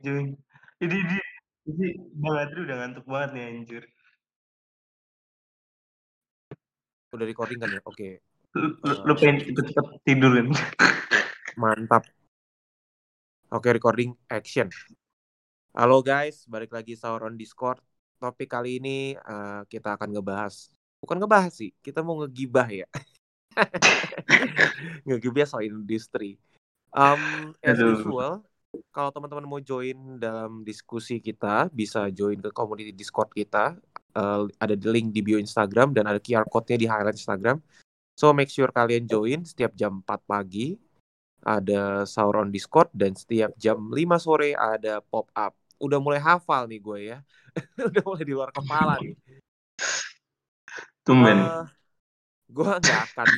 Cuy, ini ini ini Bang Adri udah ngantuk banget nih anjir. Udah recording kan ya? Oke. Lu lu Uh, lu pengen cepet-cepet tidur kan? mantap. Oke, recording action. Halo guys, balik lagi sahur on Discord. Topik kali ini uh, kita akan ngebahas, bukan ngebahas sih, kita mau ngegibah ya. ngegibah soal industri. Um, as Aduh. usual, kalau teman-teman mau join dalam diskusi kita, bisa join ke community Discord kita. Uh, ada di link di bio Instagram dan ada QR code-nya di highlight Instagram. So make sure kalian join setiap jam 4 pagi ada sahur on Discord dan setiap jam 5 sore ada pop up. Udah mulai hafal nih gue ya. Udah mulai di luar kepala nih. Tumben. Uh, gue nggak akan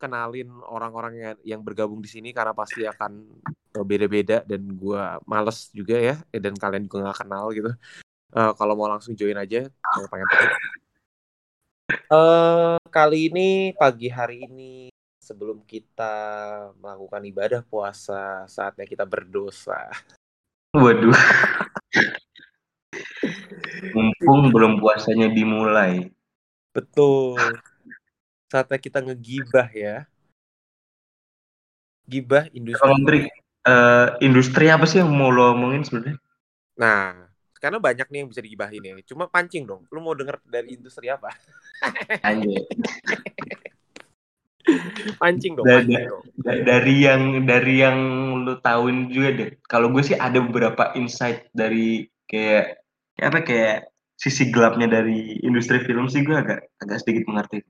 kenalin orang-orang yang, yang bergabung di sini karena pasti akan beda-beda dan gue males juga ya eh, dan kalian juga nggak kenal gitu. Uh, kalau mau langsung join aja, kalau pengen tahu. Uh, kali ini pagi hari ini sebelum kita melakukan ibadah puasa, saatnya kita berdosa. Waduh. Mumpung belum puasanya dimulai. Betul. Saatnya kita ngegibah ya. Gibah industri. Uh, industri apa sih yang mau lo omongin sebenarnya? Nah, karena banyak nih yang bisa digibahin ya. Cuma pancing dong. Lu mau denger dari industri apa? Anjir. pancing dong, Da- pancing da- dong. da- dari yang dari yang lu tahuin juga deh. Kalau gue sih ada beberapa insight dari kayak kayak apa kayak sisi gelapnya dari industri film sih gue agak agak sedikit mengerti.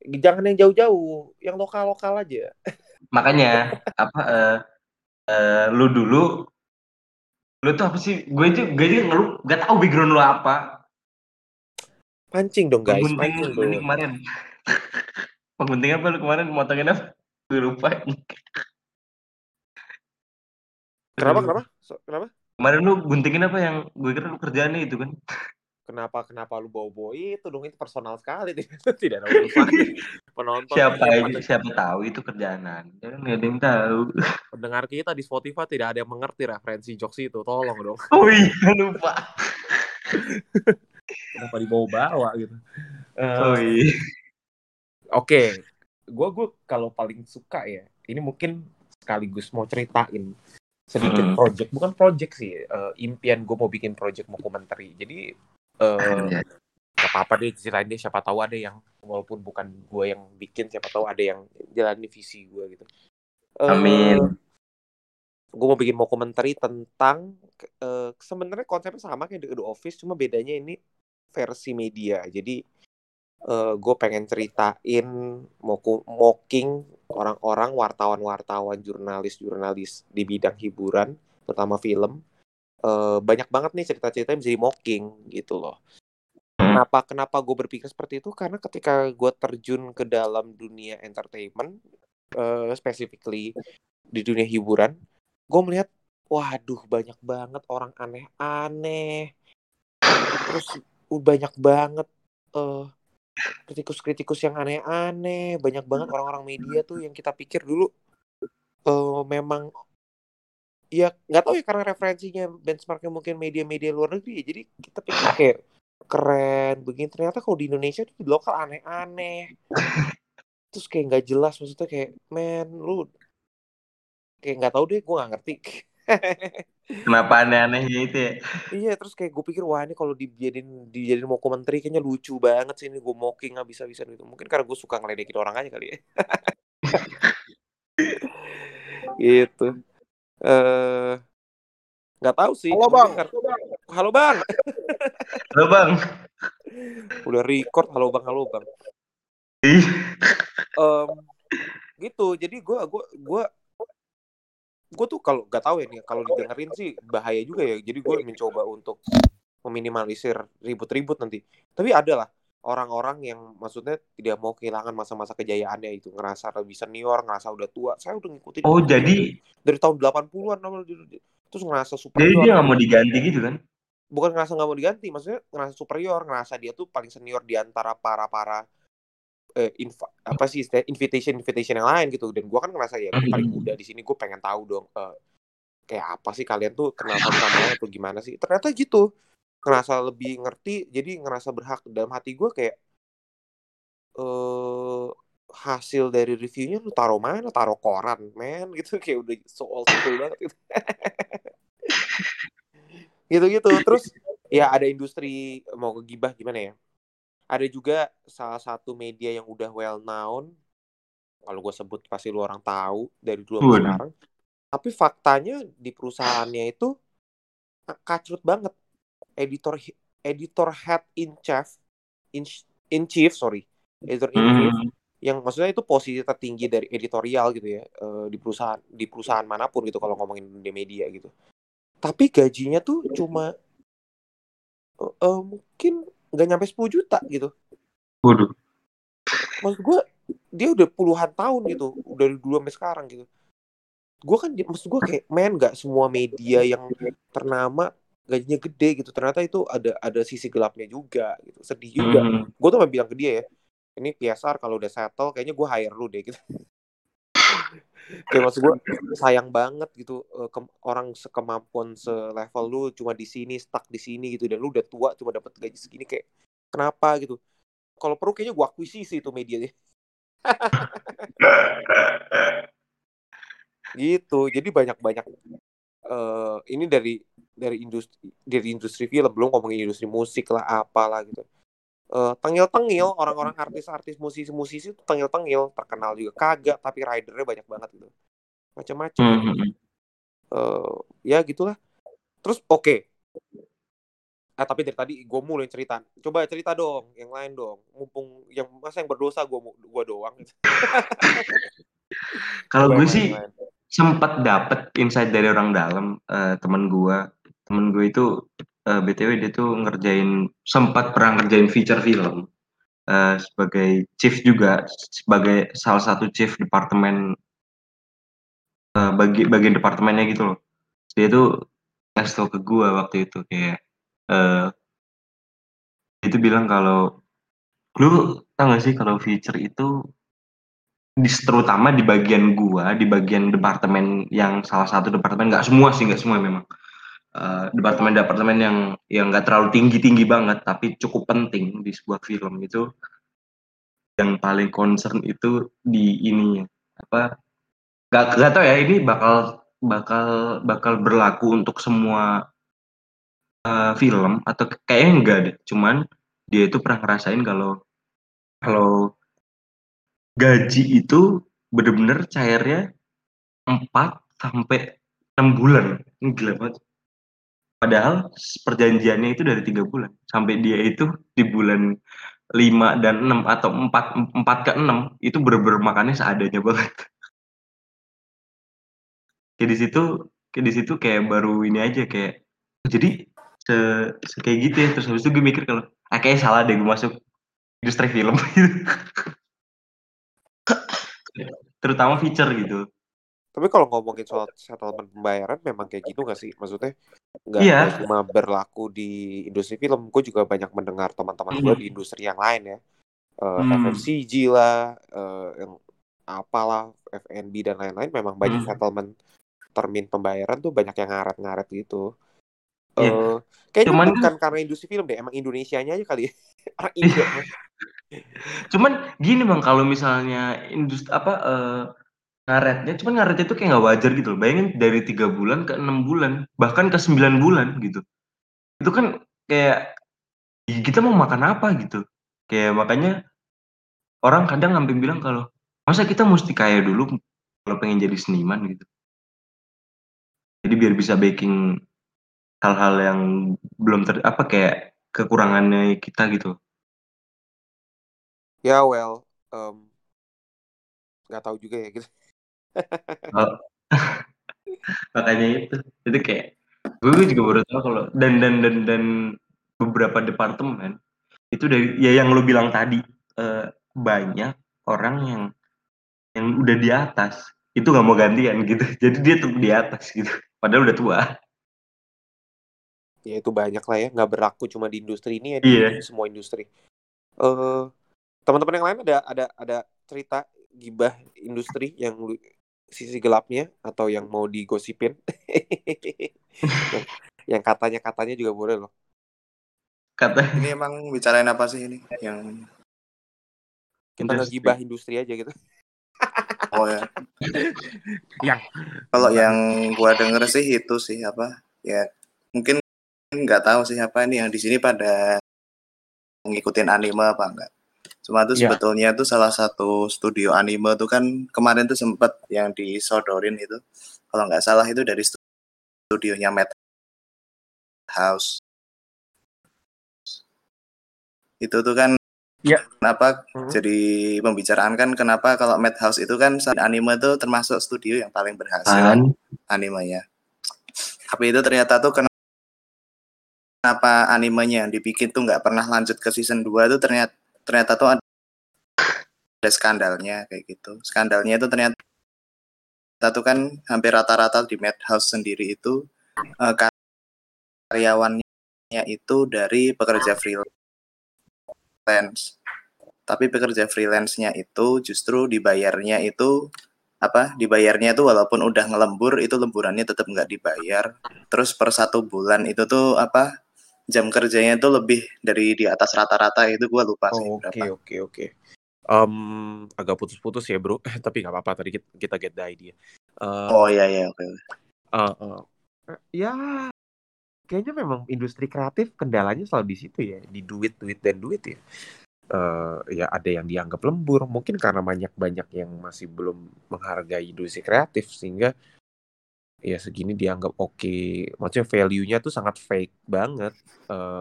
Jangan yang jauh-jauh, yang lokal-lokal aja. Makanya apa eh eh, lu dulu lu tuh apa sih? Gue aja gue aja ngeluh gak tahu background lu apa. Pancing dong guys, Penggunting pancing lu dong. kemarin. Penggunting apa lu kemarin motongin apa? Gue lupa. Kenapa, kenapa? So, kenapa? Kemarin lu guntingin apa yang gue kira lu kerjaannya itu kan? Kenapa, kenapa lu bawa-bawa itu dong? Itu personal sekali. Tidak ada urusannya. Penonton Siapa aja, siapa tahu itu kerjaan Anda. Kan nggak ada yang tahu. Pendengar kita di Spotify tidak ada yang mengerti referensi jokes itu. Tolong dong. Oh iya lupa. Kenapa dibawa-bawa gitu. Eh, Oh iya. Oke, gue gue kalau paling suka ya, ini mungkin sekaligus mau ceritain sedikit Hmm. project, bukan project sih, eh, impian gue mau bikin project dokumenter. Jadi eh Anjay. gak apa-apa deh ceritain deh, siapa tahu ada yang walaupun bukan gue yang bikin, siapa tahu ada yang jalani visi gue gitu. Eh, Amin. Gue mau bikin dokumenter tentang eh, sebenarnya konsepnya sama kayak The Office, cuma bedanya ini versi media. Jadi eh gue pengen ceritain moku- mocking orang-orang wartawan-wartawan jurnalis-jurnalis di bidang hiburan terutama film. Eh banyak banget nih cerita-cerita yang bisa di mocking gitu loh. Kenapa kenapa gue berpikir seperti itu? Karena ketika gue terjun ke dalam dunia entertainment eh specifically di dunia hiburan gue melihat waduh banyak banget orang aneh-aneh. Terus uh, banyak banget eh kritikus-kritikus yang aneh-aneh. Banyak banget orang-orang media tuh yang kita pikir dulu eh memang ya nggak tahu ya karena referensinya benchmarknya mungkin media-media luar negeri ya. Jadi kita pikir kayak keren begini. Ternyata kalau di Indonesia tuh di lokal aneh-aneh. Terus kayak nggak jelas maksudnya kayak men lu kayak nggak tahu deh gue nggak ngerti Kenapa aneh-anehnya itu ya? Iya terus kayak gue pikir wah ini kalau dijadiin dijadiin mau komentari kayaknya lucu banget sih ini gue mocking habis-habisan gitu. Mungkin karena gue suka ngeledekin orang aja kali ya. gitu. Eh nggak tahu sih. Halo, Bang. karena- Halo bang. Halo bang. Udah record halo bang halo bang. Em, gitu. Jadi gue gue gue gue tuh kalau nggak tahu ya nih kalau didengerin sih bahaya juga ya. Jadi gue mencoba untuk meminimalisir ribut-ribut nanti. Tapi ada lah orang-orang yang maksudnya tidak mau kehilangan masa-masa kejayaannya itu ngerasa lebih senior, ngerasa udah tua. Saya udah ngikutin Oh jadi dari tahun 80-an namanya dia- terus ngerasa jadi superior. dia nggak mau diganti gitu kan? Bukan ngerasa nggak mau diganti, maksudnya ngerasa superior, ngerasa dia tuh paling senior di antara para-para eh, inv- apa sih invitation invitation yang lain gitu. Dan gua kan ngerasa ya paling muda di sini gue pengen tahu dong eh, kayak apa sih kalian tuh kenal satu sama lain atau gimana sih? Ternyata gitu. Ngerasa lebih ngerti jadi ngerasa berhak. Dalam hati gue kayak eh hasil dari reviewnya lu taruh mana? Taruh koran men gitu. Kayak udah so old school banget gitu. gitu gitu terus ya ada industri mau ke gibah gimana ya ada juga salah satu media yang udah well known. Kalau gue sebut pasti lu orang tahu dari dulu sampai sekarang. Tapi faktanya di perusahaannya itu kacrut banget. Editor editor head in chief in, in chief sorry. Editor in chief Hmm. yang maksudnya itu posisi tertinggi dari editorial gitu ya eh, di perusahaan di perusahaan mana pun gitu kalau ngomongin di media gitu. Tapi gajinya tuh cuma eh, eh, mungkin nggak nyampe 10 juta gitu. Waduh. maksud gue dia udah puluhan tahun gitu dari dulu sampai sekarang gitu. Gue kan maksud gue kayak men nggak semua media yang ternama gajinya gede gitu. Ternyata itu ada ada sisi gelapnya juga gitu. Sedih juga. Hmm. gue tuh bilang ke dia ya ini PSR kalau udah settle kayaknya gue hire lu deh gitu kayak maksud gue sayang banget gitu eh, ke- orang sekemampuan selevel lu cuma di sini stuck di sini gitu dan lu udah tua cuma dapat gaji segini kayak kenapa gitu? Kalau perlu kayaknya gue akuisisi itu media deh gitu jadi banyak banyak eh ini dari dari industri dari industri film belum ngomongin industri musik lah apalah gitu eh tengil-tengil orang-orang artis-artis musisi-musisi tuh tengil-tengil terkenal juga kagak tapi ridernya banyak banget gitu. Macam-macam. Hmm, gitu. hmm, hmm. Eh, ya gitulah. Terus oke. Eh tapi dari tadi gue mulai cerita. Coba cerita dong yang lain dong. Mumpung yang masa yang berdosa gue gua doang gitu. Kalau gue sih sempat dapet insight dari orang dalam eh, temen gue temen gue itu eh, btw dia tuh ngerjain sempat pernah ngerjain feature film eh, sebagai chief juga sebagai salah satu chief departemen eh, bagi bagian departemennya gitu loh. Dia tuh ngasih tau ke gue waktu itu kayak dia tuh bilang kalau lu tau gak sih kalau feature itu di, terutama di bagian gua di bagian departemen yang salah satu departemen nggak semua sih nggak semua memang Eh, departemen-departemen yang yang nggak terlalu tinggi-tinggi banget tapi cukup penting di sebuah film itu. Yang paling concern itu di ini apa nggak nggak tahu ya ini bakal bakal bakal berlaku untuk semua eh, film atau kayaknya enggak deh. Cuman dia itu pernah ngerasain kalau kalau gaji itu bener-bener cairnya 4 sampai 6 bulan. Gila banget Padahal perjanjiannya itu dari tiga bulan. Sampai dia itu di bulan 5 dan 6 atau 4 4 ke 6 itu bener-bener makannya seadanya banget. Kayak di situ kayak di situ kayak baru ini aja kayak oh, jadi se, se kayak gitu ya. Terus habis itu gue mikir kalau ah kayaknya salah deh gue masuk industri film. Terutama feature gitu Tapi kalau ngomongin soal settlement pembayaran memang kayak gitu gak sih? Maksudnya nggak nggak cuma berlaku di industri film. Gue juga banyak mendengar teman-teman gue Hmm. di industri yang lain ya. Eh, Hmm. FFCG lah, eh, yang apalah, FNB dan lain-lain memang banyak Hmm. settlement termin pembayaran tuh banyak yang ngaret-ngaret gitu. Iya. Eh, kayaknya Cuman bukan karena industri film deh, emang Indonesianya aja kali ya. Orang Indo. cuman gini bang kalau misalnya industri apa eh, ngaretnya cuman ngaretnya itu kayak nggak wajar gitu loh. Bayangin dari tiga bulan ke enam bulan bahkan ke sembilan bulan gitu. Itu kan kayak "Ih, kita mau makan apa? gitu. Kayak makanya orang kadang sampai bilang kalau masa kita mesti kaya dulu kalau pengen jadi seniman? gitu. Jadi biar bisa baking hal-hal yang belum ter apa kayak kekurangannya kita gitu. Ya well, em, nggak tahu juga ya gitu. Oh. makanya itu itu kayak gue juga baru tahu kalau dan dan dan dan beberapa departemen itu dari ya yang lu bilang tadi eh, banyak orang yang yang udah di atas itu nggak mau gantian gitu. Jadi dia tuh di atas gitu padahal udah tua. Ya itu banyak lah ya nggak berlaku cuma di industri ini ya di, di semua industri. Eh teman-teman yang lain ada ada ada cerita gibah industri yang lu sisi gelapnya atau yang mau digosipin? yang, yang katanya katanya juga boleh loh. Kata Ini emang bicarain apa sih ini? Yang Kita ngegibah industri aja gitu. oh ya. Yang Kalau yang gua denger sih itu sih apa? Ya mungkin nggak tahu sih apa ini yang di sini pada ngikutin anime apa enggak. Cuma tuh Ya. sebetulnya tuh salah satu studio anime tuh kan kemarin tuh sempet yang disodorin itu kalau nggak salah itu dari stu- studionya Madhouse. Itu tuh kan Ya. kenapa Mhm. jadi pembicaraan kan kenapa kalau Madhouse itu kan anime tuh termasuk studio yang paling berhasil kan animenya. Tapi itu ternyata tuh ken- kenapa animenya yang dibikin tuh nggak pernah lanjut ke season 2 tuh ternyata ternyata tuh ada, ada skandalnya kayak gitu. Skandalnya itu ternyata tuh kan hampir rata-rata di Madhouse sendiri itu eh, karyawannya itu dari pekerja freelance. Tapi pekerja freelance-nya itu justru dibayarnya itu apa dibayarnya itu walaupun udah ngelembur itu lemburannya tetap nggak dibayar terus per satu bulan itu tuh apa jam kerjanya itu lebih dari di atas rata-rata itu gua lupa sih Oh, Oke oke oke. Agak putus-putus ya bro, tapi nggak apa-apa tadi kita, kita get the idea. Eh, oh iya iya oke ya kayaknya memang industri kreatif kendalanya selalu di situ ya, di duit duit dan duit ya. Eh, ya ada yang dianggap lembur, mungkin karena banyak-banyak yang masih belum menghargai industri kreatif sehingga ya segini dianggap oke. Maksudnya value-nya tuh sangat fake banget,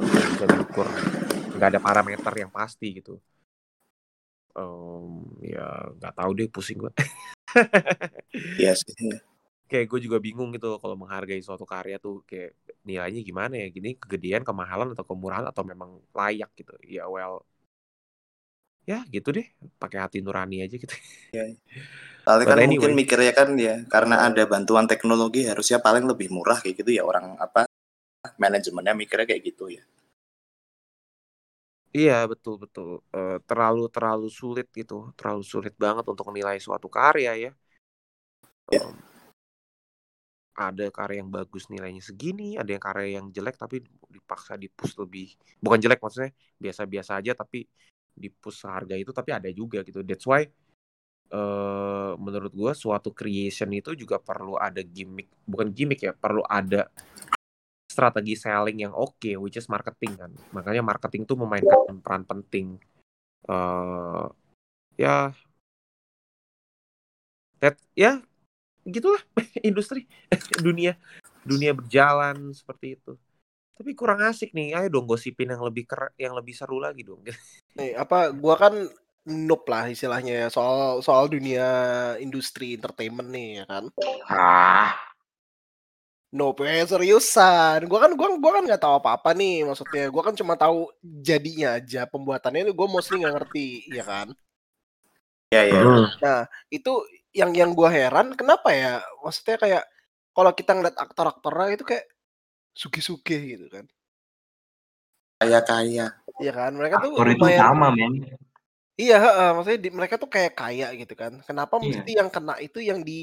bisa diukur, nggak ada parameter yang pasti gitu. Em, ya nggak tahu deh, pusing gue. iya sih iya. kayak gue juga bingung gitu kalau menghargai suatu karya tuh kayak nilainya gimana ya gini kegedean kemahalan atau kemurahan atau memang layak gitu ya well ya gitu deh pakai hati nurani aja gitu But kan anyway. mungkin mikirnya kan ya karena ada bantuan teknologi harusnya paling lebih murah kayak gitu ya orang apa manajemennya mikirnya kayak gitu ya iya betul betul Eh, terlalu terlalu sulit gitu terlalu sulit banget untuk menilai suatu karya ya Ya. Em, ada karya yang bagus nilainya segini ada yang karya yang jelek tapi dipaksa dipus lebih bukan jelek maksudnya biasa-biasa aja tapi dipus harga itu tapi ada juga gitu that's why eh menurut gua suatu creation itu juga perlu ada gimmick bukan gimmick ya perlu ada strategi selling yang oke which is marketing kan. Makanya marketing tuh memainkan peran penting. Eh ya. That ya gitulah industri dunia dunia berjalan seperti itu. Tapi kurang asik nih ayo dong gosipin yang lebih ker yang lebih seru lagi dong. Nih, apa gua kan noob lah istilahnya ya soal soal dunia industri entertainment nih ya kan. ah Noob eh seriusan. Gua kan gua gua kan nggak tahu apa-apa nih maksudnya. Gua kan cuma tahu jadinya aja pembuatannya itu gua mostly nggak ngerti ya kan. ya ya Nah, itu yang yang gua heran kenapa ya? Maksudnya kayak kalau kita ngeliat aktor-aktornya itu kayak suki-suki gitu kan. kaya kaya Iya kan? Mereka tuh aktor itu lumayan sama men Iya, heeh, maksudnya di, mereka tuh kayak kaya gitu kan. Kenapa Iya. mesti yang kena itu yang di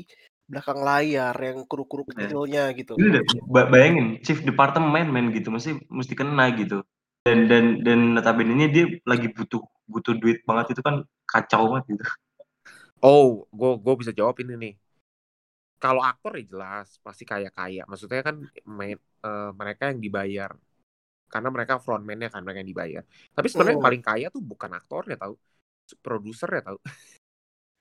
belakang layar, yang kru-kru Iya. kecilnya gitu. Udah ba- bayangin chief departemen men gitu mesti mesti kena gitu dan dan dan notabene dia lagi butuh butuh duit banget itu kan kacau banget gitu oh gue gue bisa jawab ini nih kalau aktor ya jelas pasti kaya kaya maksudnya kan main, eh, mereka yang dibayar karena mereka frontman-nya kan mereka yang dibayar tapi sebenarnya yang Hmm. paling kaya tuh bukan aktornya tahu produsernya tahu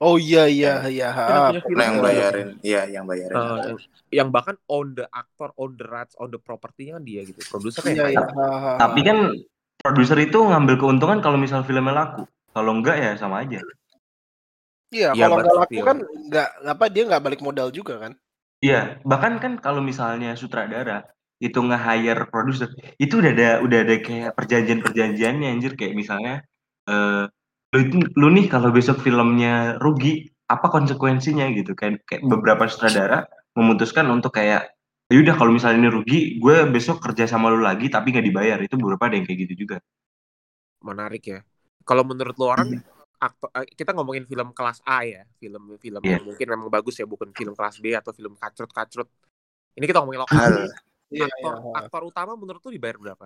Oh iya iya iya. Ah, Nah, yang bayarin iya yang bayarin Eh, yang, yang bahkan on the actor on the rights on the property-nya kan dia gitu produsernya Iya iya. ha, ha. tapi kan produser itu ngambil keuntungan kalau misal filmnya laku kalau enggak ya sama aja Iya, Iya, kalau but nggak laku kan nggak apa dia nggak balik modal juga kan. Iya, bahkan kan kalau misalnya sutradara itu nge-hire produser, itu udah ada udah ada kayak perjanjian-perjanjiannya anjir kayak misalnya eh lu itu lu nih kalau besok filmnya rugi, apa konsekuensinya gitu kan. Kayak beberapa sutradara memutuskan untuk kayak "Ya udah kalau misalnya ini rugi, gue besok kerja sama lu lagi tapi nggak dibayar. Itu beberapa ada yang kayak gitu juga. menarik ya kalau menurut lo orang aktor eh, kita ngomongin film kelas A ya film film Iya. yang mungkin memang bagus ya bukan film kelas B atau film kacrut kacrut ini kita ngomongin lokal Hal. Iya, aktor iya. aktor utama menurut lu dibayar berapa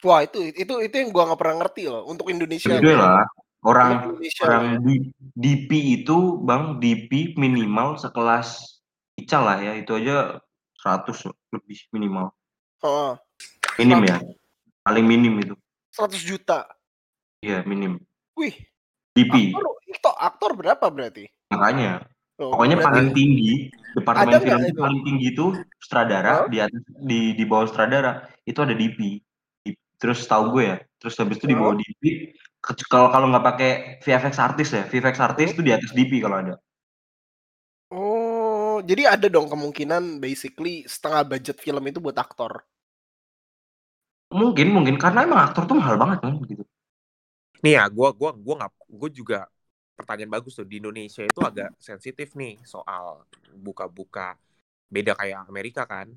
Wah itu itu itu yang gua nggak pernah ngerti loh untuk Indonesia. Gede lah. Orang Indonesia. orang di DP itu bang DP minimal sekelas Ical lah ya itu aja 100 lebih minimal Heeh. minim ya paling minim itu 100 juta. iya minim Wih, DP aktor, itu aktor berapa berarti? makanya Oh, pokoknya berarti- paling tinggi departemen film itu? paling tinggi itu sutradara Hah? di atas di di bawah sutradara itu ada DP terus tahu gue ya terus habis itu di bawah Hah? DP kalau kalau nggak pakai VFX artis ya VFX artis itu di atas DP kalau ada. Oh, jadi ada dong kemungkinan basically setengah budget film itu buat aktor. mungkin mungkin. Karena emang aktor tuh mahal banget kan gitu. Nih ya gua gua gua nggak gua juga pertanyaan bagus tuh. Di Indonesia itu agak sensitif nih soal buka-buka. Beda kayak Amerika kan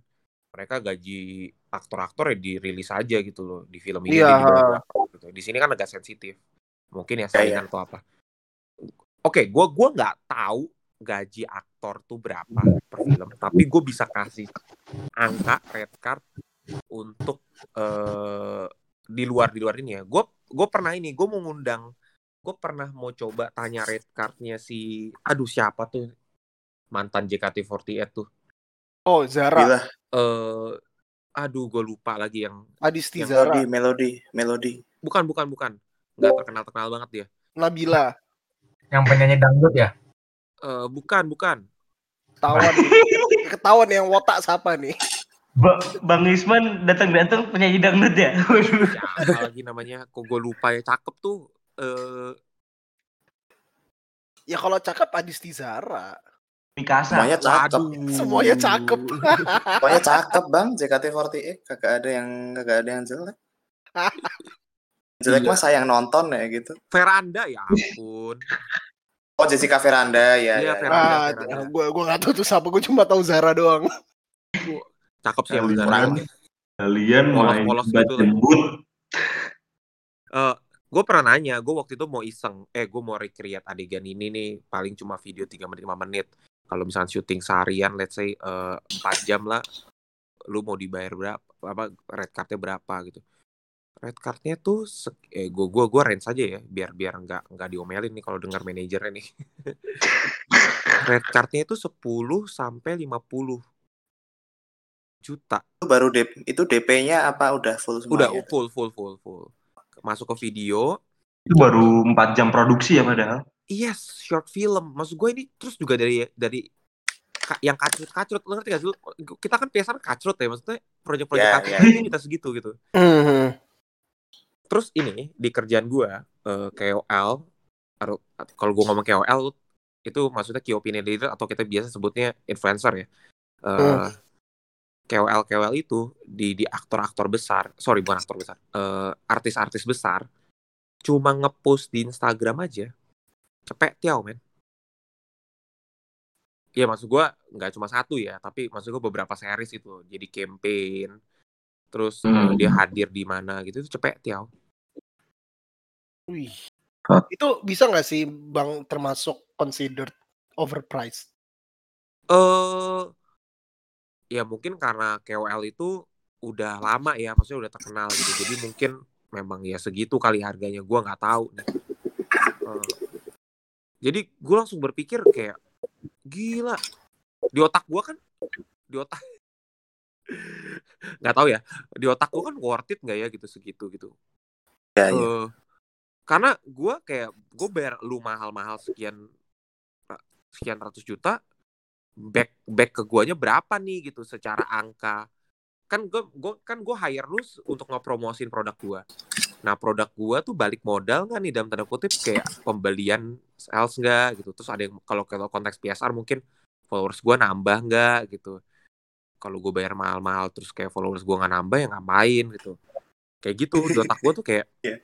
mereka gaji aktor-aktor ya dirilis aja gitu loh di film ini Iya. dibayar berapa gitu. Di sini kan agak sensitif. Mungkin ya Iya, saingan atau apa. Oke, gua gua nggak tahu gaji aktor tuh berapa per film, tapi gue bisa kasih angka red card untuk eh di luar di luar ini ya. Gue gue pernah ini, gue mau ngundang, gue pernah mau coba tanya red cardnya si, aduh siapa tuh mantan JKT48 tuh. Oh, Zara, eh aduh gue lupa lagi yang Adisti yang Zara, melodi, melodi, melodi. bukan bukan bukan nggak terkenal terkenal banget dia Nabila, Yang penyanyi dangdut ya? Eh bukan bukan ketahuan. ketahuan yang wotak siapa nih? Ba- Bang Isman datang-datang penyanyi dangdut ya Waduh. siapa lagi namanya kok gue lupa ya cakep tuh eh Ya kalau cakep Adisti Zara. Mikasa Semuanya cakep. waduh. Semuanya cakep. Pokoknya cakep bang, JKT48 kagak ada yang kagak ada yang jelek. Jelek Iya. mah sayang nonton ya gitu. Veranda ya ampun Oh Jessica Veranda ya. Iya, ya, Veranda. Ah, Zara. gue gue nggak tahu tuh siapa, gue cuma tahu Zara doang. cakep sih Kalian, Zara kalian main Polos-polos gitu lah. jembut Eh, gue pernah nanya, gue waktu itu mau iseng, eh gue mau recreate adegan ini nih, paling cuma video 3 menit 5 menit. Kalau misalnya syuting seharian, let's say eh, 4 jam lah, lu mau dibayar berapa, apa red cardnya berapa gitu. Red cardnya tuh, eh gue gua gua range aja ya, biar biar nggak nggak diomelin nih kalau dengar manajernya nih. red cardnya itu 10 sampai 50 juta. Itu baru DP, itu DP-nya apa udah full Udah semuanya? full full full full. Masuk ke video, itu baru 4 jam produksi ya padahal Yes, short film. Maksud gue ini terus juga dari dari yang kacrut-kacrut, lo ngerti gak sih? Kita kan biasanya kacrut ya, maksudnya proyek-proyek Ya, kacrut ini kita segitu gitu. Hmm. Terus ini di kerjaan gue eh, KOL, atau- kalau gue ngomong KOL itu maksudnya key opinion leader atau kita biasa sebutnya influencer ya. Eh, Hmm. KOL KOL itu di di aktor-aktor besar, sorry bukan aktor besar, eh, artis-artis besar, cuma ngepost di Instagram aja, cepet tiau men. Iya maksud gua nggak cuma satu ya, tapi maksud gua beberapa series itu jadi campaign, terus eh, Hmm. dia hadir di mana gitu itu cepet tiau. Wih. Hah? Itu bisa nggak sih Bang termasuk considered overpriced? Eh, ya mungkin karena KOL itu udah lama ya, maksudnya udah terkenal gitu, jadi mungkin memang ya segitu kali harganya, gua nggak tahu nih. Eh, jadi gue langsung berpikir kayak gila di otak gua kan di otak nggak tahu ya di otak gua kan worth it nggak ya gitu segitu gitu. Ya, ya. Eh, karena gue kayak gue bayar lu mahal-mahal sekian sekian ratus juta back back ke guanya berapa nih gitu secara angka. Kan gue gue kan gue hire lu untuk ngepromosin produk gua nah produk gua tuh balik modal nggak nih dalam tanda kutip kayak pembelian sales nggak gitu terus ada yang kalau kalau konteks PSR mungkin followers gua nambah nggak gitu kalau gue bayar mahal-mahal terus kayak followers gua nggak nambah ya ngapain gitu kayak gitu di otak gue tuh kayak Iya.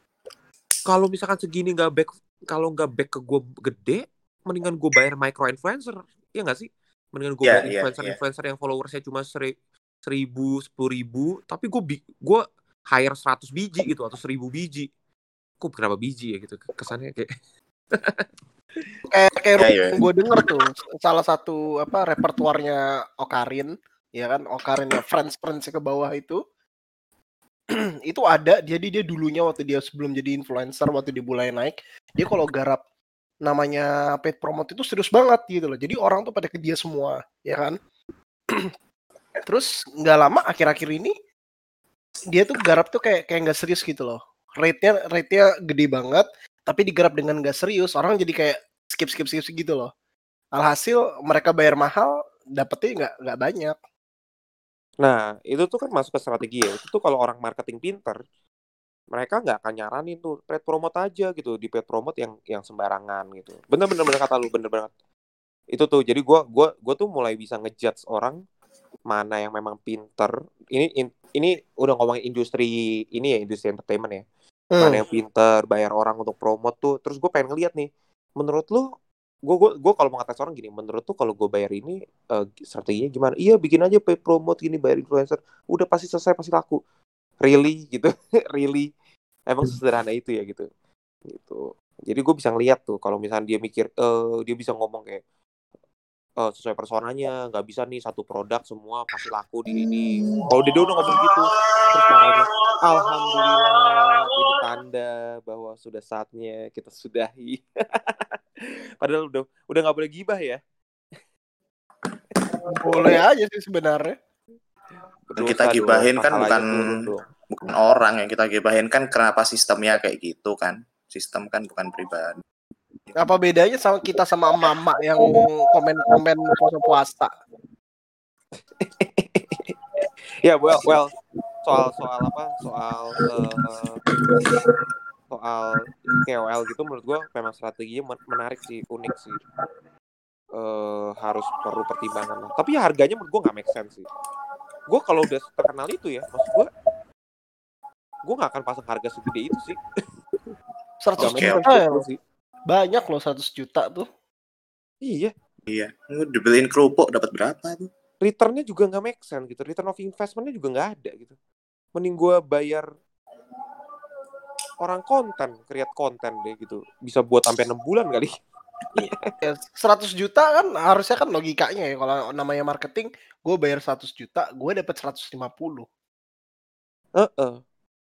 kalau misalkan segini nggak back kalau nggak back ke gue gede mendingan gue bayar micro influencer ya nggak sih mendingan gue Iya, bayar iya, influencer iya. influencer yang followersnya cuma seri, seribu sepuluh ribu tapi gue gue hire 100 biji gitu atau seribu biji. Kok berapa biji ya gitu kesannya kayak kayak kayak Ya, ya. gue denger tuh salah satu apa repertuarnya Okarin ya kan Okarin ya Friends Friends ke bawah itu. Itu ada jadi dia dulunya waktu dia sebelum jadi influencer waktu dia mulai naik dia kalau garap namanya paid promote itu serius banget gitu loh. Jadi orang tuh pada ke dia semua ya kan? Terus nggak lama akhir-akhir ini dia tuh garap tuh kayak kayak nggak serius gitu loh rate-nya rate-nya gede banget tapi digarap dengan nggak serius orang jadi kayak skip skip skip gitu loh alhasil mereka bayar mahal dapetnya nggak nggak banyak Nah, itu tuh kan masuk ke strategi ya. Itu tuh kalau orang marketing pinter, mereka nggak akan nyaranin tuh paid promote aja gitu di paid promote yang yang sembarangan gitu. Bener-bener bener kata lu bener banget. Itu tuh jadi gua gua gua tuh mulai bisa ngejudge orang mana yang memang pinter. Ini in- ini udah ngomongin industri ini ya, industri entertainment ya. Mana yang pinter bayar orang untuk promote tuh. Terus gue pengen ngeliat nih, menurut lu gue gue gue kalau mau ngatain orang gini menurut tuh kalau gue bayar ini eh, strateginya gimana? Iya bikin aja pay promote gini bayar influencer. Udah pasti selesai pasti laku. Really gitu. Really. Emang sesederhana itu ya gitu. Gitu. Jadi gue bisa ngeliat tuh kalau misalnya dia mikir eh dia bisa ngomong kayak eh, sesuai personanya nggak bisa nih satu produk semua pasti laku di ini. Kalau dia udah ngomong gitu terus marahnya alhamdulillah ini tanda bahwa sudah saatnya kita sudahi. Padahal udah udah nggak boleh gibah ya. Boleh aja sih sebenarnya. Dan kita gibahin kan bukan bukan orang yang kita gibahin kan kenapa sistemnya kayak gitu kan? Sistem kan bukan pribadi apa bedanya sama kita sama mama yang komen-komen puasa puasa? Ya well well soal soal apa? Soal eh, soal KOL gitu menurut gua memang strateginya men- menarik sih unik sih. Eh harus perlu pertimbangan lah. Tapi ya harganya menurut gua nggak make sense sih. Gua kalau udah terkenal itu ya maksud gua gua nggak akan pasang harga segede itu sih. 100 Nggak make juta ya sih banyak loh 100 juta tuh. Iya. Iya Lu dibeliin kerupuk dapat berapa tuh? Returnnya juga nggak make sense gitu. Return of investmentnya juga nggak ada gitu. Mending gua bayar orang konten create konten deh gitu. Bisa buat sampai enam bulan kali. Ya, 100 juta kan harusnya kan logikanya ya. Kalau namanya marketing gue bayar 100 juta gue dapat 150 Heeh.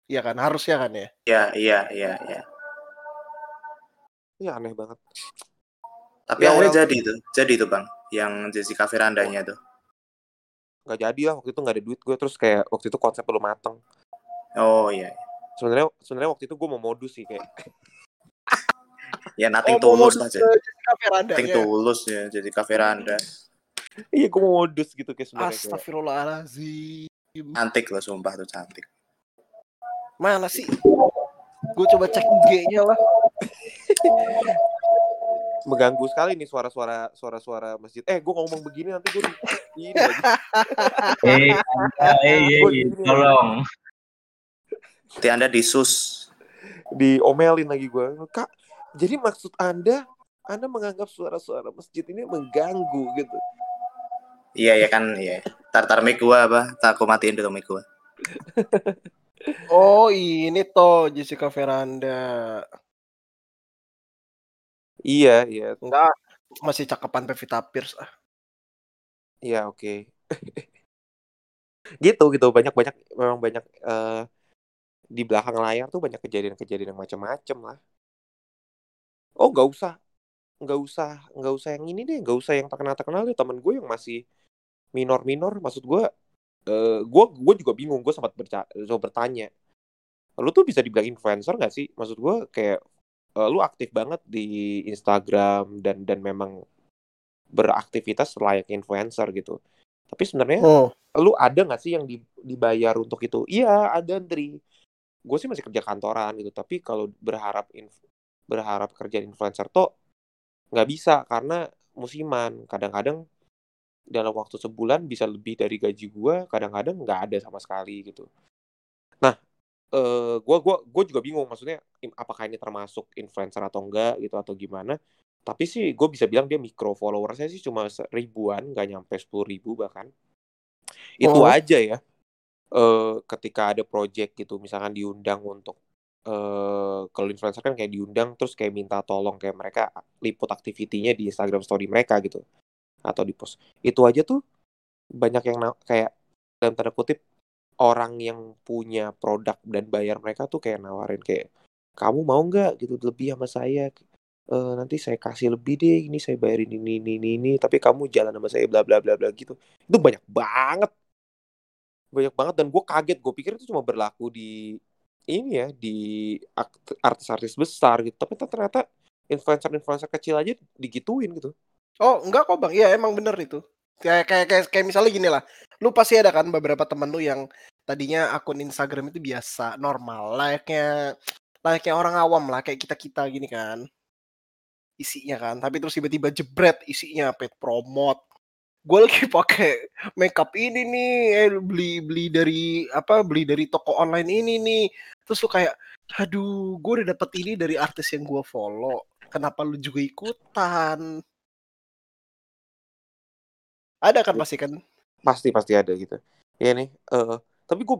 Iya kan? Harusnya kan ya? Ya iya iya iya ya aneh banget. Tapi Ya, akhirnya well. jadi tuh jadi tuh bang yang Jessica Verandanya tuh. Nggak jadi lah waktu itu nggak ada duit gue terus kayak waktu itu konsep belum mateng. Oh iya. Sebenarnya sebenarnya waktu itu gue mau modus sih kayak ya nothing Oh, tulus lah Veranda nothing ya? tulus ya Jessica Veranda. Iya gue mau modus gitu kayak sebenarnya Astagfirullahaladzim. Cantik loh sumpah tuh cantik. Mana sih? Gue coba cek IG-nya lah mengganggu sekali nih suara-suara suara-suara masjid. Eh gue ngomong begini nanti gue di ini lagi. Eh, eh, eh, eh, tolong. nanti anda disus diomelin lagi gue kak jadi maksud anda anda menganggap suara-suara masjid ini mengganggu gitu? Iya ya kan iya. Tar tar mic gua apa? Tak aku matiin dulu mic gua. Oh ini toh Jessica Veranda iya iya. Enggak Masih cakepan Pevita Pierce ah. iya oke. Gitu gitu. Banyak banyak memang banyak eh, di belakang layar tuh banyak kejadian-kejadian yang macam-macam lah. Oh nggak usah. Nggak usah nggak usah yang ini deh. Nggak usah yang terkenal terkenal deh. Temen gue yang masih minor minor maksud gue eh gue gue juga bingung. Gue sempat berca- bertanya lu tuh bisa dibilang influencer nggak sih? Maksud gue kayak eh, lu aktif banget di Instagram dan dan memang beraktivitas layak influencer gitu tapi sebenarnya Oh lu ada nggak sih yang di- dibayar untuk itu? Iya, ada Andri. Gue sih masih kerja kantoran gitu, tapi kalau berharap inf- berharap kerja influencer tuh nggak bisa karena musiman. Kadang-kadang dalam waktu sebulan bisa lebih dari gaji gue, kadang-kadang nggak ada sama sekali gitu. Nah, eh gue gua gua juga bingung maksudnya apakah ini termasuk influencer atau enggak gitu atau gimana. Tapi sih gue bisa bilang dia micro followersnya sih cuma ribuan, nggak nyampe sepuluh ribu bahkan itu Oh. aja ya eh ketika ada project gitu misalkan diundang untuk eh kalau influencer kan kayak diundang terus kayak minta tolong kayak mereka liput aktivitinya di Instagram story mereka gitu atau di post itu aja tuh banyak yang kayak dalam tanda kutip orang yang punya produk dan bayar mereka tuh kayak nawarin kayak kamu mau nggak gitu lebih sama saya Eh, nanti saya kasih lebih deh ini saya bayarin ini ini ini, ini tapi kamu jalan sama saya bla bla bla bla gitu itu banyak banget banyak banget dan gue kaget gue pikir itu cuma berlaku di ini ya di artis-artis besar gitu tapi ternyata influencer-influencer kecil aja digituin gitu Oh, enggak kok, Bang. Iya, emang bener itu. Kayak kayak kayak, kayak misalnya gini lah. Lu pasti ada kan beberapa temen lu yang tadinya akun Instagram itu biasa, normal, layaknya layaknya orang awam lah, kayak kita-kita gini kan. Isinya kan, tapi terus tiba-tiba jebret isinya pet promote. Gue lagi pakai makeup ini nih, eh beli beli dari apa? Beli dari toko online ini nih. Terus lu kayak, aduh, gue udah dapet ini dari artis yang gue follow. Kenapa lu juga ikutan? Ada kan pasti kan? Pasti pasti ada gitu. Ya nih eh tapi gue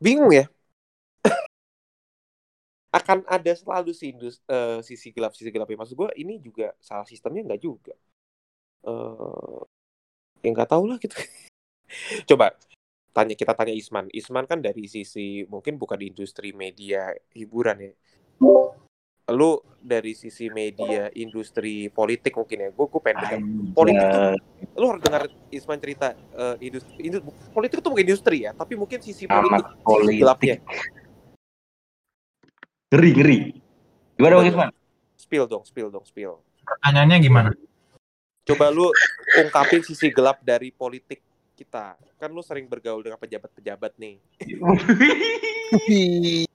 bingung ya. Akan ada selalu sih indus- eh, sisi gelap sisi gelapnya. Maksud gue ini juga salah sistemnya nggak juga. Eh ya nggak tahu lah gitu. Coba tanya kita tanya Isman. Isman kan dari sisi mungkin bukan di industri media hiburan ya lu dari sisi media industri politik mungkin ya gue gue pengen dengar politik tuh lu harus dengar Isman cerita eh, industri, indu- politik itu bukan industri ya tapi mungkin sisi politik Amat sisi politik. gelapnya Ngeri, ngeri. Gimana Bang Isman? spill dong spill dong spill Pertanyaannya gimana? coba lu ungkapin sisi gelap dari politik kita kan lu sering bergaul dengan pejabat-pejabat nih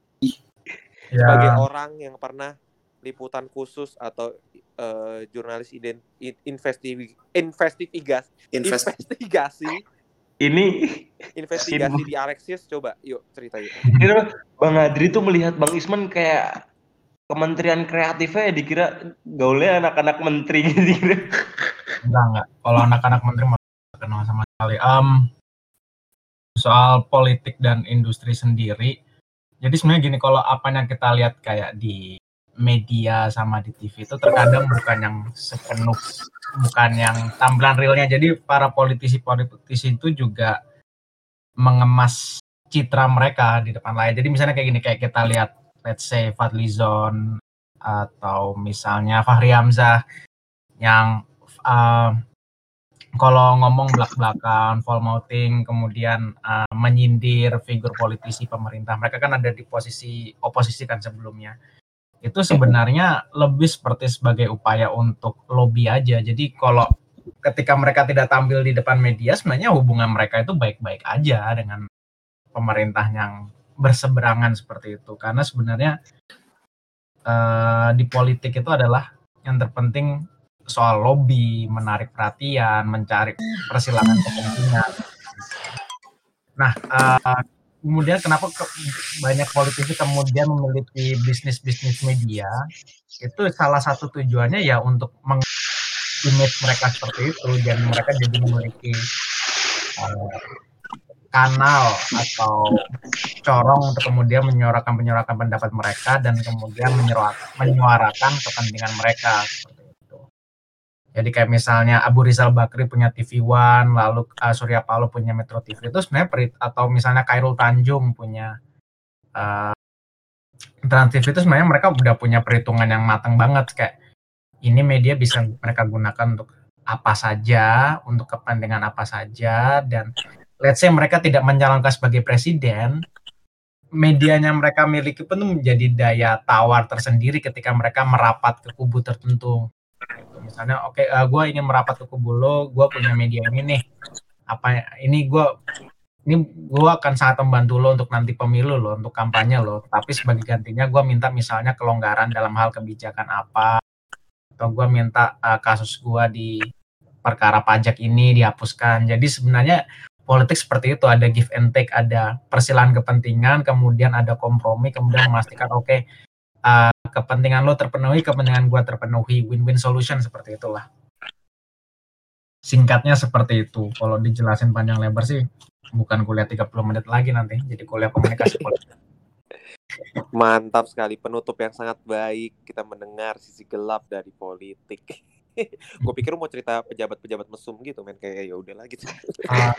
sebagai Ya, orang yang pernah liputan khusus atau eh, jurnalis ident in- investi investigasi Invest investigasi Ini, investigasi di Alexis coba yuk cerita yuk ini Bang Adri tuh melihat Bang Isman kayak kementerian kreatifnya ya dikira gaulnya anak-anak menteri gitu enggak enggak. Kalau anak-anak menteri mau kenal sama sekali. Em, soal politik dan industri sendiri. Jadi sebenarnya gini, kalau apa yang kita lihat kayak di media sama di TV itu terkadang bukan yang sepenuh bukan yang tampilan realnya. Jadi para politisi-politisi itu juga mengemas citra mereka di depan layar. Jadi misalnya kayak gini, kayak kita lihat let's say Fadlizon atau misalnya Fahri Hamzah yang uh, kalau ngomong belak-belakan, foul mouthing, kemudian uh, menyindir figur politisi pemerintah. Mereka kan ada di posisi oposisi kan sebelumnya. Itu sebenarnya lebih seperti sebagai upaya untuk lobby aja. Jadi kalau ketika mereka tidak tampil di depan media, sebenarnya hubungan mereka itu baik-baik aja dengan pemerintah yang berseberangan seperti itu. Karena sebenarnya uh, di politik itu adalah yang terpenting soal lobby, menarik perhatian, mencari persilangan kepentingan. Nah, uh, kemudian kenapa ke, banyak politisi kemudian memiliki bisnis-bisnis media? Itu salah satu tujuannya ya untuk meng mereka seperti itu dan mereka jadi memiliki uh, kanal atau corong untuk kemudian menyuarakan menyuarakan pendapat mereka dan kemudian menyuarakan kepentingan mereka seperti. Jadi kayak misalnya Abu Rizal Bakri punya TV One, lalu uh, Surya Paloh punya Metro TV itu sebenarnya atau misalnya Kairul Tanjung punya uh, Trans TV itu sebenarnya mereka udah punya perhitungan yang matang banget kayak ini media bisa mereka gunakan untuk apa saja, untuk kepentingan apa saja dan let's say mereka tidak mencalonkan sebagai presiden, medianya mereka miliki pun menjadi daya tawar tersendiri ketika mereka merapat ke kubu tertentu. Misalnya, oke, okay, uh, gue ingin merapat ke kubu lo, gue punya media ini nih. Apa ini gue ini gue akan sangat membantu lo untuk nanti pemilu lo, untuk kampanye lo. Tapi sebagai gantinya gue minta misalnya kelonggaran dalam hal kebijakan apa, atau gue minta uh, kasus gue di perkara pajak ini dihapuskan. Jadi sebenarnya politik seperti itu ada give and take, ada persilangan kepentingan, kemudian ada kompromi, kemudian memastikan oke okay, uh, kepentingan lo terpenuhi, kepentingan gue terpenuhi, win-win solution seperti itulah. Singkatnya seperti itu. Kalau dijelasin panjang lebar sih bukan kuliah 30 menit lagi nanti, jadi kuliah komunikasi politik. Mantap sekali penutup yang sangat baik. Kita mendengar sisi gelap dari politik. gue pikir mau cerita pejabat-pejabat mesum gitu men kayak ya udahlah gitu. Uh,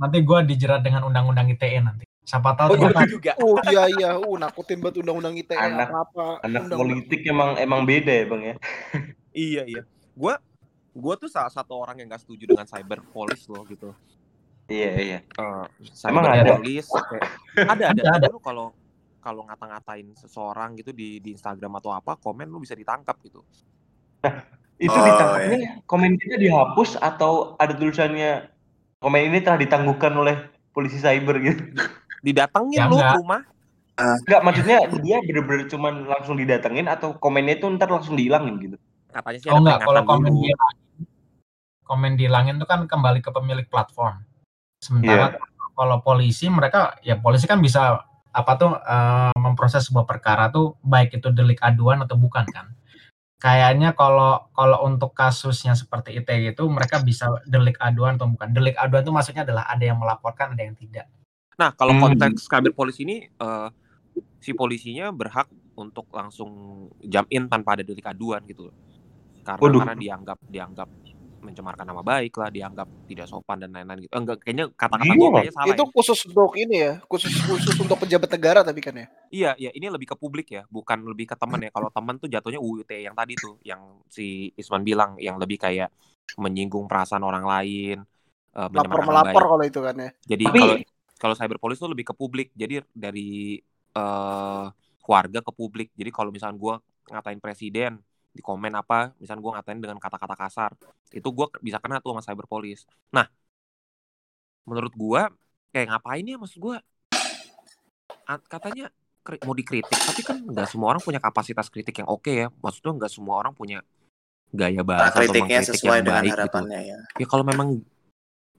nanti gue dijerat dengan undang-undang ITE nanti. Siapa tahu Oh iya juga. Oh iya iya, uh nakutin banget undang-undang ITE Anak- apa-apa. Anak Undang-undang- politik emang emang beda ya bang ya. Iya iya. Gua gua tuh salah satu orang yang gak setuju dengan cyber police loh gitu. Iya iya. Eh, Emang cyber ada? police kayak- ada ada. Ada, ada. Lu kalau kalau ngata-ngatain seseorang gitu di di Instagram atau apa, komen lu bisa ditangkap gitu. Itu Oh, ditangkapnya komen kita dihapus atau ada tulisannya komen ini telah ditangguhkan oleh polisi cyber gitu. Didatengin Ya, lu enggak. ke rumah. Enggak, maksudnya dia bener-bener cuman langsung didatengin atau komennya itu ntar langsung dihilangin gitu. Katanya sih Oh ada enggak, kalau komen dulu. dihilangin, komen dihilangin itu kan kembali ke pemilik platform. Sementara kalau polisi mereka ya polisi kan bisa apa tuh eh, memproses sebuah perkara tuh baik itu delik aduan atau bukan kan. Kayaknya kalau kalau untuk kasusnya seperti itu gitu mereka bisa delik aduan atau bukan. Delik aduan itu maksudnya adalah ada yang melaporkan ada yang tidak. Nah, kalau Hmm. konteks cyber police ini eh, si polisinya berhak untuk langsung jump in tanpa ada delik aduan gitu. Karena Waduh. karena dianggap dianggap mencemarkan nama baik lah, dianggap tidak sopan dan lain-lain gitu. Eh, Enggak, kayaknya kata-kata Gila. gue kayaknya salah. Itu ya. khusus untuk ini ya, khusus khusus untuk pejabat negara tapi kan ya. Iya, iya, ini lebih ke publik ya, bukan lebih ke teman ya. Kalau teman tuh jatuhnya UUT yang tadi tuh, yang si Isman bilang, yang lebih kayak menyinggung perasaan orang lain, eh, Lapor melapor baik. kalau itu kan ya. Jadi Tapi- kalau kalau cyber police tuh lebih ke publik. Jadi dari eh keluarga ke publik. Jadi kalau misalnya gua ngatain presiden di komen apa, misalnya gua ngatain dengan kata-kata kasar, itu gua bisa kena tuh sama cyber police. Nah, menurut gua kayak ngapain ya maksud gua? A- Katanya mau dikritik, tapi kan nggak semua orang punya kapasitas kritik yang oke ya. Maksudnya nggak semua orang punya gaya bahasa atau kritiknya mengkritik sesuai yang dengan baik gitu harapannya ya. ya kalau memang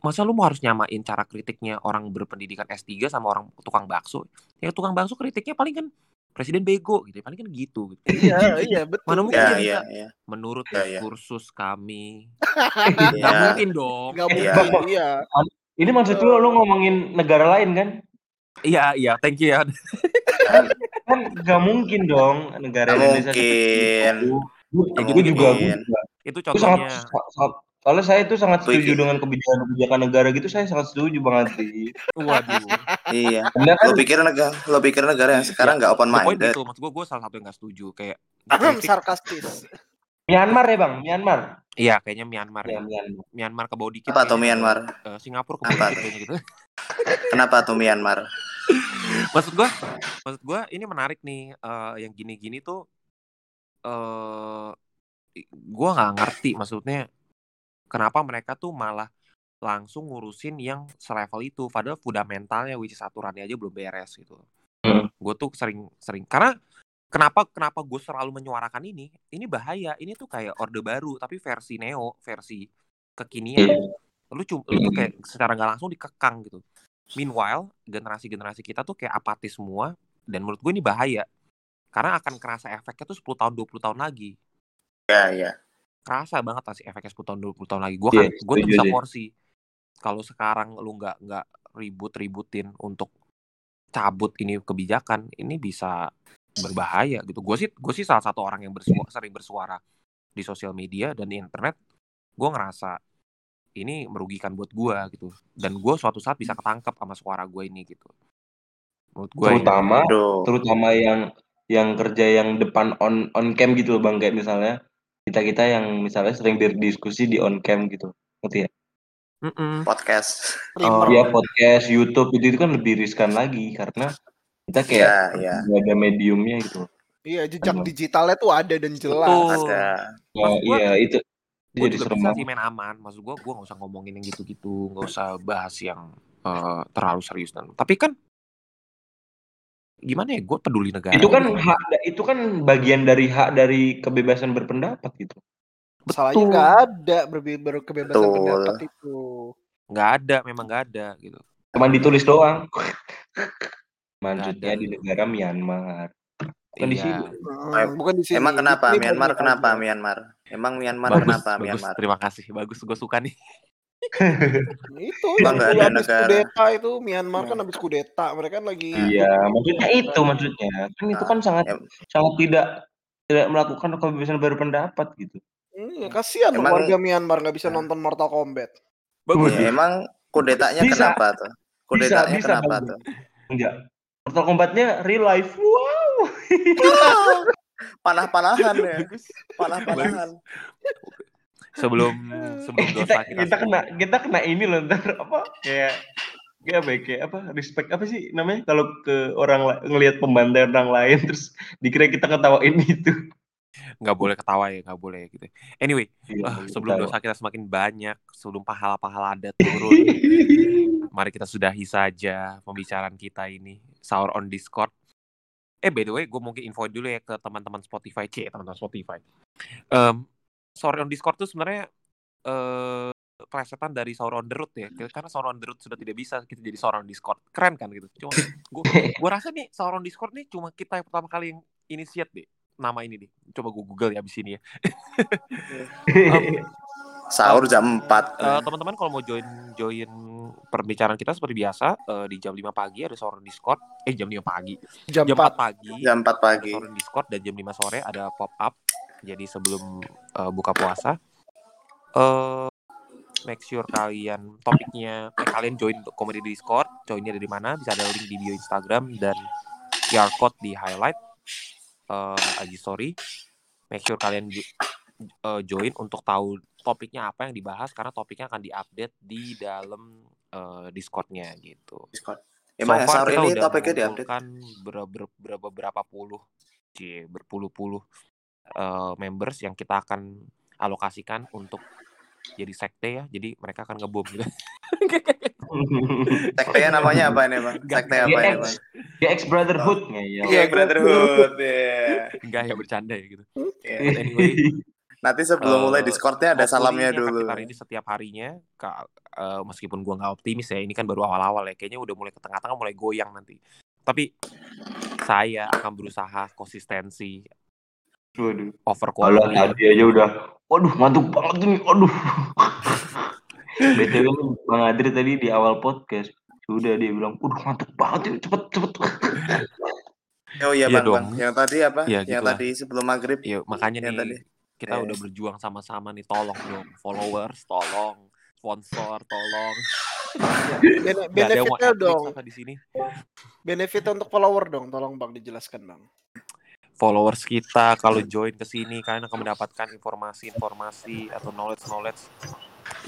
masa lu mau harus nyamain cara kritiknya orang berpendidikan S3 sama orang tukang bakso ya tukang bakso kritiknya paling kan presiden bego gitu paling kan gitu, gitu. Iya, iya betul. Mana mungkin Ya, ya, ya. menurut Ya, ya. kursus kami Ya. nggak mungkin dong Gak Iya. mungkin, iya. Ini maksud lu lu ngomongin negara lain kan? iya iya thank you ya Kan nggak mungkin dong negara Nggak Indonesia mungkin. Gue Nggak gue juga, gue mungkin. juga. itu Gue sangat, contohnya sangat, soalnya saya itu sangat Setuju. dengan kebijakan-kebijakan negara gitu. Saya sangat setuju Bang Adri. waduh Iya. Kan Lo pikir negara, lo pikir negara yang sekarang nggak open minded. itu maksud gue gue salah satu yang nggak setuju kayak Sarkastis. Myanmar ya Bang, Myanmar. iya kayaknya Myanmar Ya, ya Myanmar. Myanmar ke bawah dikit Apa tuh Myanmar? eh, Singapura ke bawah dikit gitu Kenapa tuh Myanmar? maksud gua maksud gua ini menarik nih eh, yang gini-gini tuh eh gua nggak ngerti maksudnya kenapa mereka tuh malah langsung ngurusin yang selevel itu padahal fundamentalnya which is aturannya aja belum beres gitu. Hmm. gue tuh sering sering karena kenapa kenapa gue selalu menyuarakan ini ini bahaya ini tuh kayak orde baru tapi versi neo versi kekinian lu cuma lu tuh kayak secara nggak langsung dikekang gitu. Meanwhile generasi generasi kita tuh kayak apatis semua dan menurut gue ini bahaya karena akan kerasa efeknya tuh 10 tahun 20 tahun lagi. Ya, ya. Kerasa banget lah sih efeknya 10 tahun 20 tahun lagi. Gue Iya, kan gue tuh bisa porsi kalau sekarang lu nggak nggak ribut ributin untuk cabut ini kebijakan ini bisa berbahaya gitu. Gue sih gue sih salah satu orang yang bersuara, sering bersuara di sosial media dan di internet gue ngerasa ini merugikan buat gue gitu. Dan gue suatu saat bisa ketangkep sama suara gue ini gitu. Menurut gue Terutama Aduh. terutama yang yang kerja yang depan on on cam gitu loh Bang kayak misalnya kita-kita yang misalnya sering berdiskusi di on cam gitu. Ngerti ya? Mm-mm. Podcast. Oh, Iya podcast, YouTube itu, itu kan lebih riskan lagi karena kita kayak Ya, ya. nggak ada mediumnya gitu. Iya, jejak Emang. digitalnya tuh ada dan jelas. Betul. Ada. Ya, gua- iya itu gue jadi serem bisa sih main aman maksud gue gue nggak usah ngomongin yang gitu-gitu nggak usah bahas yang eh, terlalu serius dan tapi kan gimana ya gue peduli negara Itu kan gitu. hak itu kan bagian dari hak dari kebebasan berpendapat gitu. Masalahnya nggak ada berbe- berkebebasan Betul. pendapat itu. nggak ada memang nggak ada gitu Cuman ditulis doang. Ada. di negara Myanmar. Bukan di Iya. sini. Hmm, bukan di sini. Emang kenapa Ini Myanmar kenapa. Myanmar? Emang Myanmar bagus kenapa bagus Myanmar? terima kasih bagus gue suka nih itu Bang, yang nggak dulu ada habis negara. kudeta itu Myanmar kan habis kudeta mereka kan lagi Iya, maksudnya itu maksudnya. Kan itu kan sangat Em- sangat tidak tidak melakukan kebebasan berpendapat gitu. Iya, kasihan Emang- warga Myanmar nggak bisa Nah. nonton Mortal Kombat. Bagus. Ya, emang kudetanya Bisa. kenapa tuh? Kudetanya bisa, kenapa Bang. tuh? Enggak. Mortal Kombatnya real life. Wow. Panah-panahan ya. Bagus. Panah-panahan. Sebelum sebelum kita dosa kita, kita, kena kita kena ini loh ntar apa kayak kayak apa ya, kayak apa respect apa sih namanya kalau ke orang ngelihat pembantaian orang lain terus dikira kita ketawain itu. nggak boleh ketawa ya nggak boleh gitu. Anyway, Iya, gitu, sebelum dosa kita semakin banyak, sebelum pahala-pahala ada turun, mari kita sudahi saja pembicaraan kita ini sahur on Discord. Eh by the way, gue mungkin info dulu ya ke teman-teman Spotify, c teman-teman Spotify. Em, sahur on Discord tuh sebenarnya eh plesetan dari sahur on the road ya, karena sahur on the road sudah tidak bisa kita jadi sahur on Discord, keren kan gitu. Cuma gue gue rasa nih sahur on Discord nih cuma kita yang pertama kali yang inisiat deh nama ini deh. Coba gue google ya abis ini ya. Em, Sahur jam 4. Eh, teman-teman kalau mau join join perbicaraan kita seperti biasa eh, di jam 5 pagi ada sore Discord eh jam 5 pagi Jam, jam 4 4. pagi jam 4 ada pagi. sore Discord dan jam 5 sore ada pop up jadi sebelum eh, buka puasa eh make sure kalian topiknya eh, kalian join komedi di Discord joinnya dari mana bisa ada link di bio Instagram dan QR code di highlight eh IG story make sure kalian eh, join untuk tahu topiknya apa yang dibahas karena topiknya akan diupdate di dalam eh, Discordnya gitu. Discord. So Emang ya, far kita ini udah topiknya diupdate. mengumpulkan ber- ber- berapa berapa puluh, cie, berpuluh-puluh eh, members yang kita akan alokasikan untuk jadi sekte ya. Jadi mereka akan ngebom gitu. Sektenya namanya apa ini, Bang? Sekte apa ini, GX. Bang? GX Brotherhood ngeyel. Iya, Brotherhood. ya. Enggak ya bercanda ya gitu. Iya. But anyway, Nanti sebelum Eh, mulai Discordnya ada hopefully salamnya ini akan dulu. Kita ini setiap harinya, Kak, eh, meskipun gua nggak optimis ya, ini kan baru awal-awal ya. Kayaknya udah mulai ke tengah-tengah mulai goyang nanti. Tapi saya akan berusaha konsistensi Waduh. over Kalau tadi aja udah, waduh mantap banget ini, waduh. BTW Bang Adri tadi di awal podcast sudah dia bilang, waduh mantap banget ini, cepet cepet. Oh iya, Iya Bang, dong. Bang. Yang tadi apa? Iya, Yang gitulah. tadi sebelum maghrib. Ya, makanya Yang nih tadi. kita Eh. udah berjuang sama-sama nih, tolong dong followers, tolong sponsor, tolong. Bene- Gak ada yang mau benefitnya dong. apa di sini. Benefit untuk follower dong, tolong Bang dijelaskan Bang. Followers kita kalau join ke sini kalian akan mendapatkan informasi-informasi atau knowledge-knowledge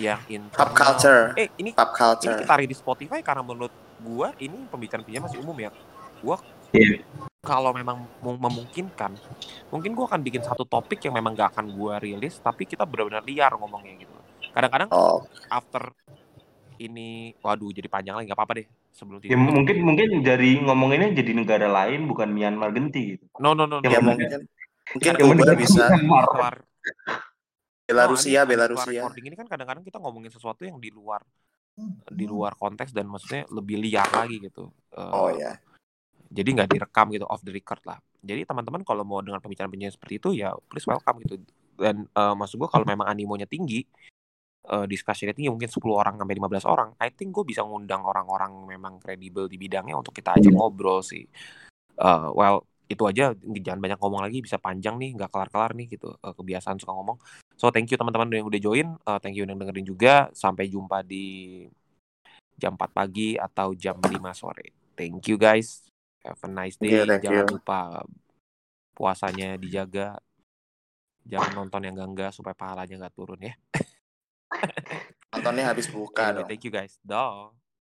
yang internal. Pop culture. Eh, ini Pop ini culture. kita tarik di Spotify karena menurut gua ini pembicaraan masih umum ya. Gua Iya. kalau memang mem- memungkinkan, mungkin gua akan bikin satu topik yang memang gak akan gua rilis, tapi kita benar-benar liar ngomongnya gitu. Kadang-kadang Oh, after ini, waduh jadi panjang lagi nggak apa-apa deh sebelum Ya tidur. mungkin mungkin dari ngomonginnya jadi negara lain bukan Myanmar genti gitu. No no no. no. ya Yang mungkin mungkin Kuba mendengar bisa Myanmar. Belarusia, No, habis- habis Belarusia. recording ini kan kadang-kadang kita ngomongin sesuatu yang di luar di luar konteks dan maksudnya lebih liar lagi gitu. Eh, Oh ya. Jadi nggak direkam gitu off the record lah. Jadi teman-teman kalau mau dengar pembicaraan-pembicaraan seperti itu ya please welcome gitu. Dan eh, maksud gue kalau memang animonya tinggi, eh discussionnya tinggi mungkin 10 orang sampai 15 orang, I think gue bisa ngundang orang-orang memang kredibel di bidangnya untuk kita ajak ngobrol sih. Eh, well itu aja. Jangan banyak ngomong lagi bisa panjang nih nggak kelar-kelar nih gitu Eh, kebiasaan suka ngomong. So thank you teman-teman yang udah join. Eh, thank you yang dengerin juga. Sampai jumpa di jam 4 pagi atau jam 5 sore. Thank you guys. Have a nice day. thank jangan you. lupa puasanya dijaga. Jangan nonton yang enggak supaya pahalanya nggak turun ya Nontonnya habis buka Anyway, dong. thank you guys dah